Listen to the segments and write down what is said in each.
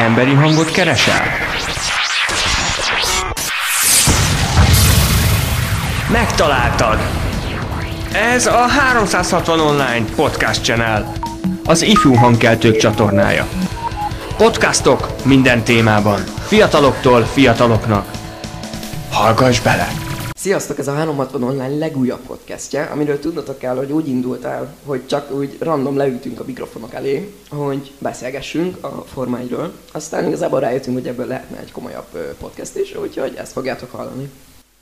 Emberi hangot keresel? Megtaláltad! Ez a 360 Online Podcast Channel, az ifjú hangkeltők csatornája. Podcastok minden témában, fiataloktól fiataloknak. Hallgass bele! Sziasztok, ez a 360 Online legújabb podcastje, amiről tudnotok kell, hogy úgy indult el, hogy csak úgy random leültünk a mikrofonok elé, hogy beszélgessünk a formáiról. Aztán igazából rájöttünk, hogy ebből lehetne egy komolyabb podcast is, úgyhogy ezt fogjátok hallani.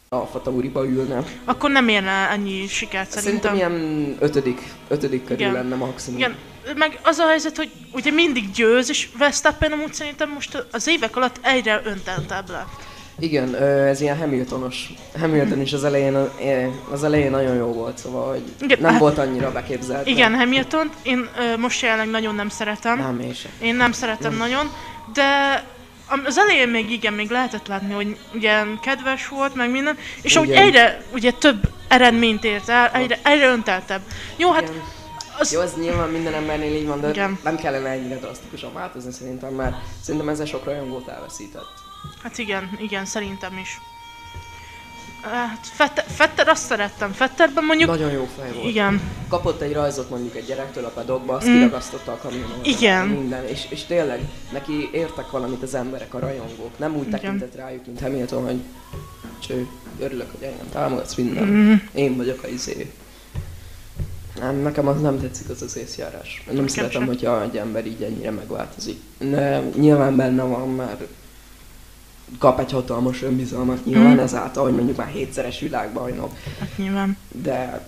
A Fatauriba ülne. Akkor nem érne ennyi sikert Szerintem szerintem. ilyen ötödik, ötödik körül Igen. lenne maximum. Igen, meg az a helyzet, hogy ugye mindig győz, és Verstappen amúgy szerintem most az évek alatt egyre önteltebb lett. Igen, ez ilyen Hamiltonos. Hamilton is az elején, az elején nagyon jó volt, szóval hogy Igen, nem hát- volt annyira beképzelt. Igen, Hamilton, én most jelenleg nagyon nem szeretem. Nem, én sem. Én nem szeretem nagyon, de az elején még igen, még lehetett látni, hogy ugye kedves volt, meg minden, és ahogy Igen. egyre ugye több eredményt ért el, egyre, egyre önteltebb. Jó, hát Igen. az, Jó, ez nyilván minden embernél így van, de Igen. nem kellene ennyire drasztikusan változni szerintem, mert szerintem ezzel sok rajongót elveszített. Hát igen, igen, szerintem is. Hát Fetter, Fetter azt szerettem, Fetterben mondjuk, Nagyon jó fej volt. igen, Kapott egy rajzot mondjuk egy gyerektől a pedokba, azt Mm. kiragasztotta a kamionra. Igen. Minden, és, és tényleg neki értek valamit az emberek, a rajongók. Nem úgy Igen. tekintett rájuk, mint Hamilton, hogy cső, örülök, hogy engem támogatsz minden. Mm. Én vagyok a izé. Nem, nekem az nem tetszik az az észjárás. Nem Nekem szeretem, sem. hogyha egy ember így ennyire megváltozik. Ne, nyilván benne van, mert kap egy hatalmas önbizalmat nyilván Mm. ezáltal, hogy mondjuk már hétszeres világbajnok, hát nyilván. de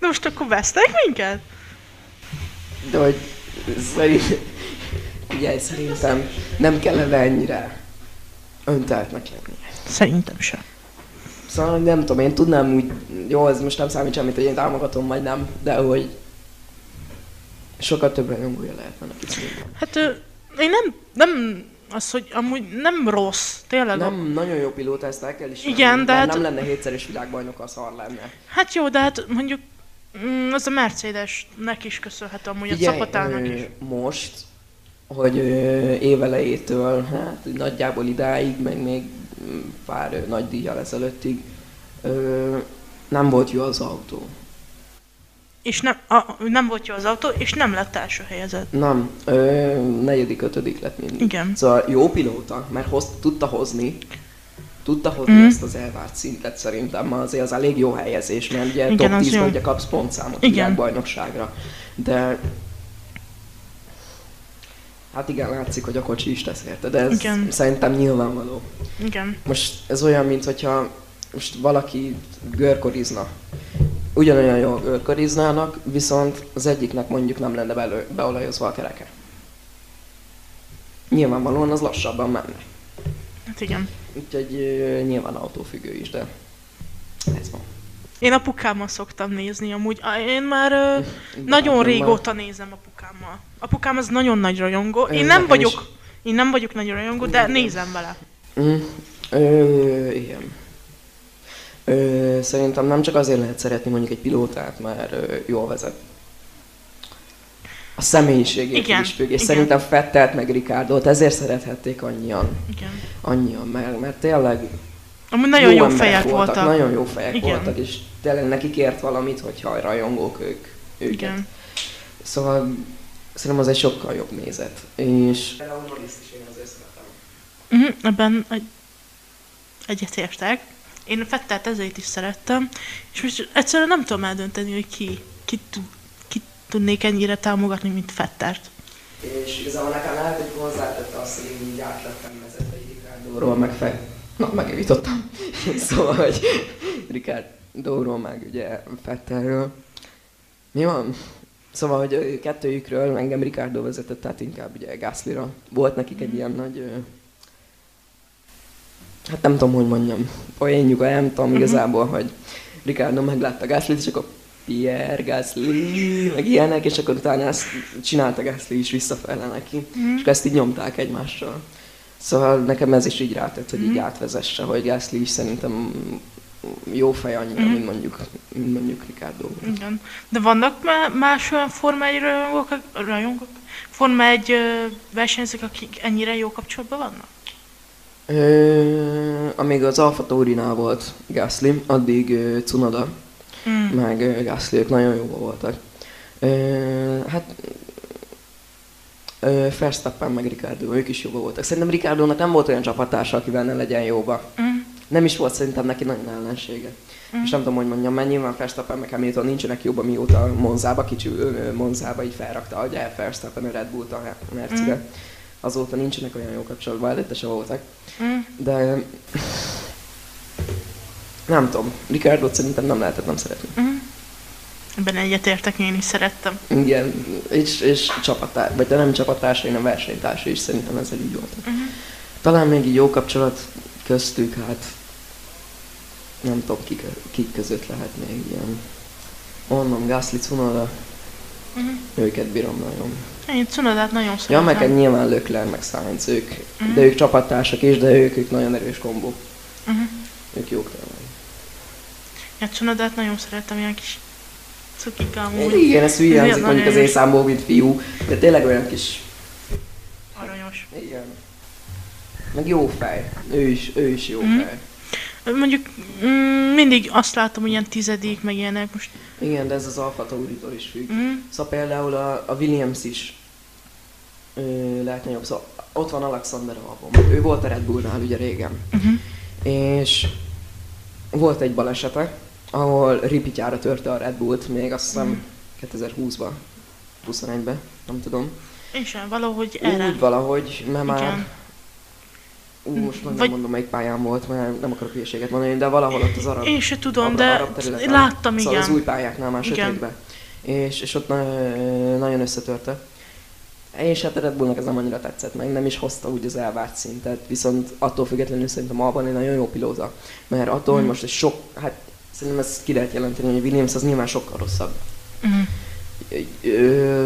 De most akkor vesztek minket? De hogy szerint, ugye, szerintem nem kellene ennyire önteltnek lenni. Szerintem sem. Szóval nem tudom, én tudnám úgy, jó, ez most nem számít semmit, hogy én támogatom, vagy nem, de hogy sokkal több rajongója lehetne neki szerintem. Hát ö, én nem, nem, az, hogy amúgy nem rossz, tényleg. Nem nagyon jó pilóta, ezt el kell is Igen, de hát- nem lenne hétszeres világbajnok, az szar lenne. Hát jó, de hát mondjuk mm, az a Mercedesnek is köszönhető amúgy a csapatának ö, is. most, hogy évelejétől, hát nagyjából idáig, meg még mm, pár nagy díjjal ezelőttig nem volt jó az autó. És nem, a, nem volt jó az autó, és nem lett első helyezett. Nem, ö, negyedik, ötödik lett mindig. Igen. Szóval jó pilóta, mert hoz, tudta hozni, tudta hozni Mm. ezt az elvárt szintet szerintem, ma azért az elég jó helyezés, mert ugye Igen, top az 10 jó. ugye kapsz pontszámot Igen. világbajnokságra. De hát igen, látszik, hogy a kocsi is tesz érte, de ez Igen. szerintem nyilvánvaló. Igen. Most ez olyan, mint hogyha most valaki görkorizna. Ugyanolyan jól görkoriznának, viszont az egyiknek mondjuk nem lenne belő, beolajozva a kereke. Nyilvánvalóan az lassabban menne. Hát igen. Úgyhogy nyilván autófüggő is, de ez van. Én apukámmal szoktam nézni amúgy. Én már ö, Igen, nagyon nem régóta nézem apukámmal. Apukám az nagyon nagy rajongó. Ö, Én nem nekem is. vagyok, én nem vagyok nagy rajongó, de nézem vele. Mm, ö, igen. Ö, szerintem nem csak azért lehet szeretni mondjuk egy pilótát, mert ö, jól vezet. A személyiségét Igen, is függ, és igen. szerintem Fettelt meg Ricardo-t ezért szerethették annyian, Igen. annyian mert, mert tényleg Amúgy nagyon jó, emberek fejek voltak. Nagyon jó fejek Igen. voltak, és tényleg nekik ért valamit, hogyha rajongók ők, őket. Igen. Szóval szerintem az egy sokkal jobb nézet. És... Például is én azért szeretem. Uh-huh, ebben egy, egyetértek. Én Fettelt ezért is szerettem, és most egyszerűen nem tudom eldönteni, hogy ki, ki, ki tudnék ennyire támogatni, mint Fettert. És igazából nekem lehet, hogy hozzátette azt, hogy én így átlettem vezetve egy Ricardo-ról, meg fel... Na, megjavítottam. szóval, hogy Ricardo-ról, meg ugye Fettelről. Mi van? Szóval, hogy kettőjükről engem Ricardo vezetett, tehát inkább ugye Gaslyra. Volt nekik egy ilyen nagy... Hát nem tudom, hogy mondjam. Poénjuk, nem tudom igazából, hogy Ricardo meglátta Gaslyt, és akkor Pierre Gasly, meg ilyenek, és akkor utána ezt csinálta Gasly is visszafele neki, Mhm. és akkor ezt így nyomták egymással. Szóval nekem ez is így rátett, hogy így átvezesse, hogy Gasly is szerintem jó fej annyira, Mhm. mint mondjuk, mint mondjuk Ricardo. Igen. De vannak má- más olyan formái rajongók, rajongók, Forma egy ö, versenyzők, akik ennyire jó kapcsolatban vannak? Ö, amíg az Alfa Taurinál volt Gasly, addig ö, Cunoda, Mm. meg ö, nagyon jóban voltak. Ö, hát ö, Verstappen meg Ricardo, ők is jóban voltak. Szerintem Ricardónak nem volt olyan csapattársa, akivel ne legyen jóba. Mm. Nem is volt szerintem neki nagyon ellensége. Mm. És nem tudom, hogy mondjam, mert nyilván Verstappen meg Hamilton nincsenek jobban, mióta Monzába, kicsi Monzába így felrakta, ugye Verstappen a Red Bullt a Mercibe. Mm. Azóta nincsenek olyan jó kapcsolatban, előtte se voltak. Mm. De nem tudom, Ricardo szerintem nem lehetett nem szeretni. Mm. Ebben egyetértek, én is szerettem. Igen, és, és csapatár, vagy de nem csapattársa, hanem versenytársa is szerintem ezzel így volt. Uh-huh. Talán még így jó kapcsolat köztük, hát nem tudom, kik, kik között lehet még ilyen. Onnan Gasly, Cunoda, Uh-huh. őket bírom nagyon. Én Cunodát nagyon Ja, szeretem. meg egy nyilván Leclerc, meg Sainz, ők, Mhm. de ők csapattársak is, de ők, ők nagyon erős kombó. Uh-huh. Ők jók tényleg. Ja, Cunodát nagyon szeretem, ilyen kis cukika amúgy. Igen, ez Nagyon mondjuk az erős. észámból, mint fiú, de tényleg olyan kis Aranyos. Igen. Meg jó fej. Ő is, ő is jó Mhm. fej. Mondjuk mm, mindig azt látom, hogy ilyen tizedik, meg ilyenek most. Igen, de ez az Alfa Tauritól is függ. Mm. Szóval például a, a Williams is ö, lehetne jobb. Szóval ott van Alexander Albon. Ő volt a Red Bullnál ugye régen. Uh-huh. És volt egy balesete, ahol ripityára törte a Red Bullt, még azt hiszem 2020-ban, 21-ben, nem tudom. Én sem, valahogy erre. Úgy valahogy, mert már Igen. Ú, most meg nem Vagy- mondom, melyik pályán volt, mert nem akarok hülyeséget mondani, de valahol ott az arab, Én se tudom, arab, de arab területen. láttam, szóval igen. az új pályáknál már Igen. sötétbe. És, és ott na- nagyon összetörte. És hát a Red Bullnak ez nem annyira tetszett meg, nem is hozta úgy az elvárt szintet, viszont attól függetlenül szerintem Albon egy nagyon jó pilóta. Mert attól, hogy Mm. most egy sok, hát szerintem ezt ki lehet jelenteni, hogy Williams az nyilván sokkal rosszabb. Mm.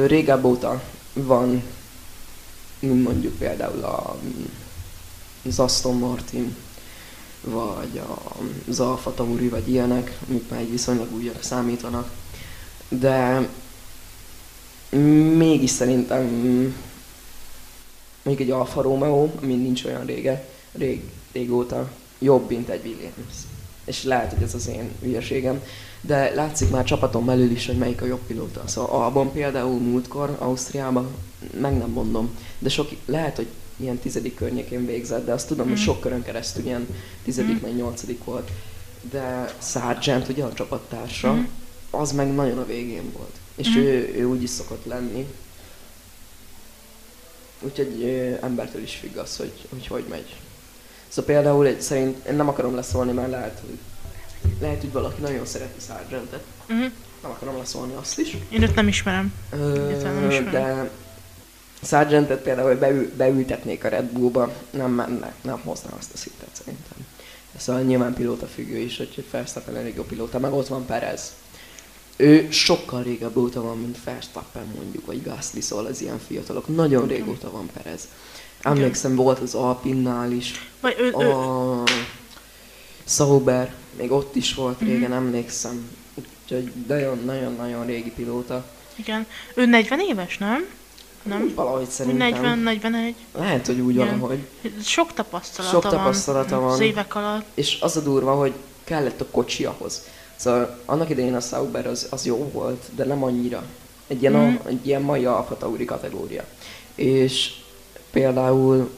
Régebb óta van, mondjuk például a, az Aston Martin, vagy az Alfa Tauri, vagy ilyenek, amik már egy viszonylag újak számítanak. De mégis szerintem még egy Alfa Romeo, ami nincs olyan rége, rég, régóta, jobb, mint egy Williams. És lehet, hogy ez az én hülyeségem, de látszik már csapaton belül is, hogy melyik a jobb pilóta. Szóval Albon például múltkor Ausztriában, meg nem mondom, de sok, lehet, hogy ilyen tizedik környékén végzett, de azt tudom, hogy Mhm. sok körön keresztül ilyen tizedik, meg nyolcadik volt. De Sargent, ugye a csapattársa, Mhm. az meg nagyon a végén volt. És Mhm. ő, ő úgy is szokott lenni. Úgyhogy ö, embertől is függ az, hogy hogy, hogy megy. Szóval például egy, szerint, én nem akarom leszólni, mert lehet, hogy lehet, hogy valaki nagyon szereti Sargentet. Mm. Nem akarom leszólni azt is. Én őt nem ismerem. Ö, nem ismerem. de Sargentet például beül, beültetnék a Red Bullba, nem menne, nem hozná azt a szintet szerintem. Szóval nyilván pilóta függő is, hogy hogy Verstappen elég jó pilóta, meg ott van Perez. Ő sokkal régebb óta van, mint Verstappen mondjuk, vagy Gasly, szóval az ilyen fiatalok. Nagyon Igen. régóta van Perez. Emlékszem, volt az Alpinnál is, Vagy ő, ő, a Sauber, még ott is volt Mhm. régen, emlékszem. Úgyhogy nagyon-nagyon-nagyon régi pilóta. igen. Ő 40 éves, nem? Nem? Valahogy szerintem. 40, 41. Lehet, hogy úgy Igen. valahogy. Sok tapasztalata Sok van. tapasztalata van. Az évek alatt. És az a durva, hogy kellett a kocsi ahhoz. Szóval annak idején a Sauber az, az jó volt, de nem annyira. Egy ilyen, Mhm. a, egy ilyen mai Alfa Tauri kategória. És például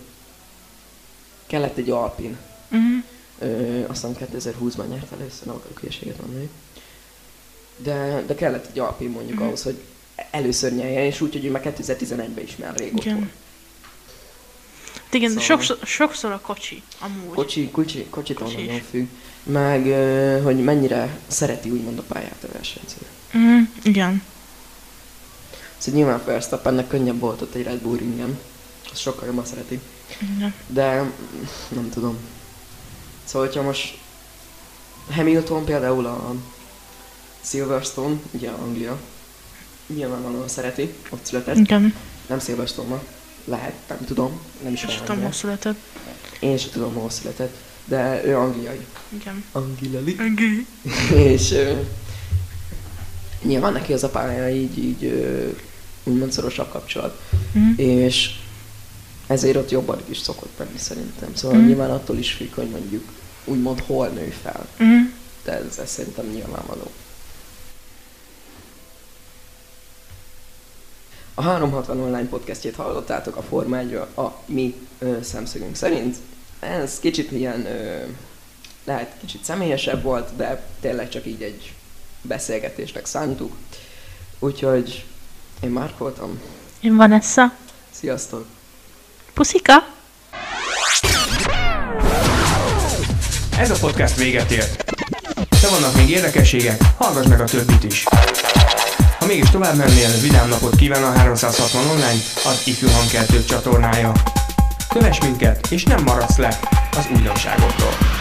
kellett egy Alpin. Mm. Ö, azt hiszem 2020-ban nyert először, nem akarok hülyeséget mondani. De, de kellett egy Alpin mondjuk Mhm. ahhoz, hogy először nyerjen, és úgy, hogy ő már 2011-ben is már régóta Igen. Igen, Szóval- sokszor, sokszor a kocsi, amúgy. Kocsi, kocsi, kocsitól Kocsi nagyon függ. Meg, hogy mennyire szereti úgymond a pályát a versenyző. Mm, igen. Szóval nyilván Verstappennek könnyebb volt ott egy Red Bull ringen. Azt sokkal jobban szereti. igen. De nem tudom. Szóval, hogyha most Hamilton például a Silverstone, ugye Anglia, nyilvánvalóan szereti, ott született. Igen. Nem Silverstone-ban. Lehet, nem tudom, nem is olyan tudom, hol született. Én sem tudom, hol született, de ő angliai. Igen. Angilali. Igen. és ö, nyilván neki az a pálya így, így úgymond szorosabb kapcsolat. Mm. És ezért ott jobban is szokott menni szerintem. Szóval Mm. nyilván attól is függ, hogy mondjuk úgymond hol nő fel. Mm. De ez, ez szerintem nyilvánvaló. A 360 online podcastjét hallottátok a Forma 1 a mi ö, szemszögünk szerint. Ez kicsit ilyen, ö, lehet kicsit személyesebb volt, de tényleg csak így egy beszélgetésnek szántuk. Úgyhogy én már voltam. Én Vanessa. Sziasztok! Puszika! Ez a podcast véget ért. De vannak még érdekességek, hallgass meg a többit is. Ha mégis tovább mennél, vidám napot kíván a 360 online, az ifjú hangkeltők csatornája. Kövess minket, és nem maradsz le az újdonságoktól.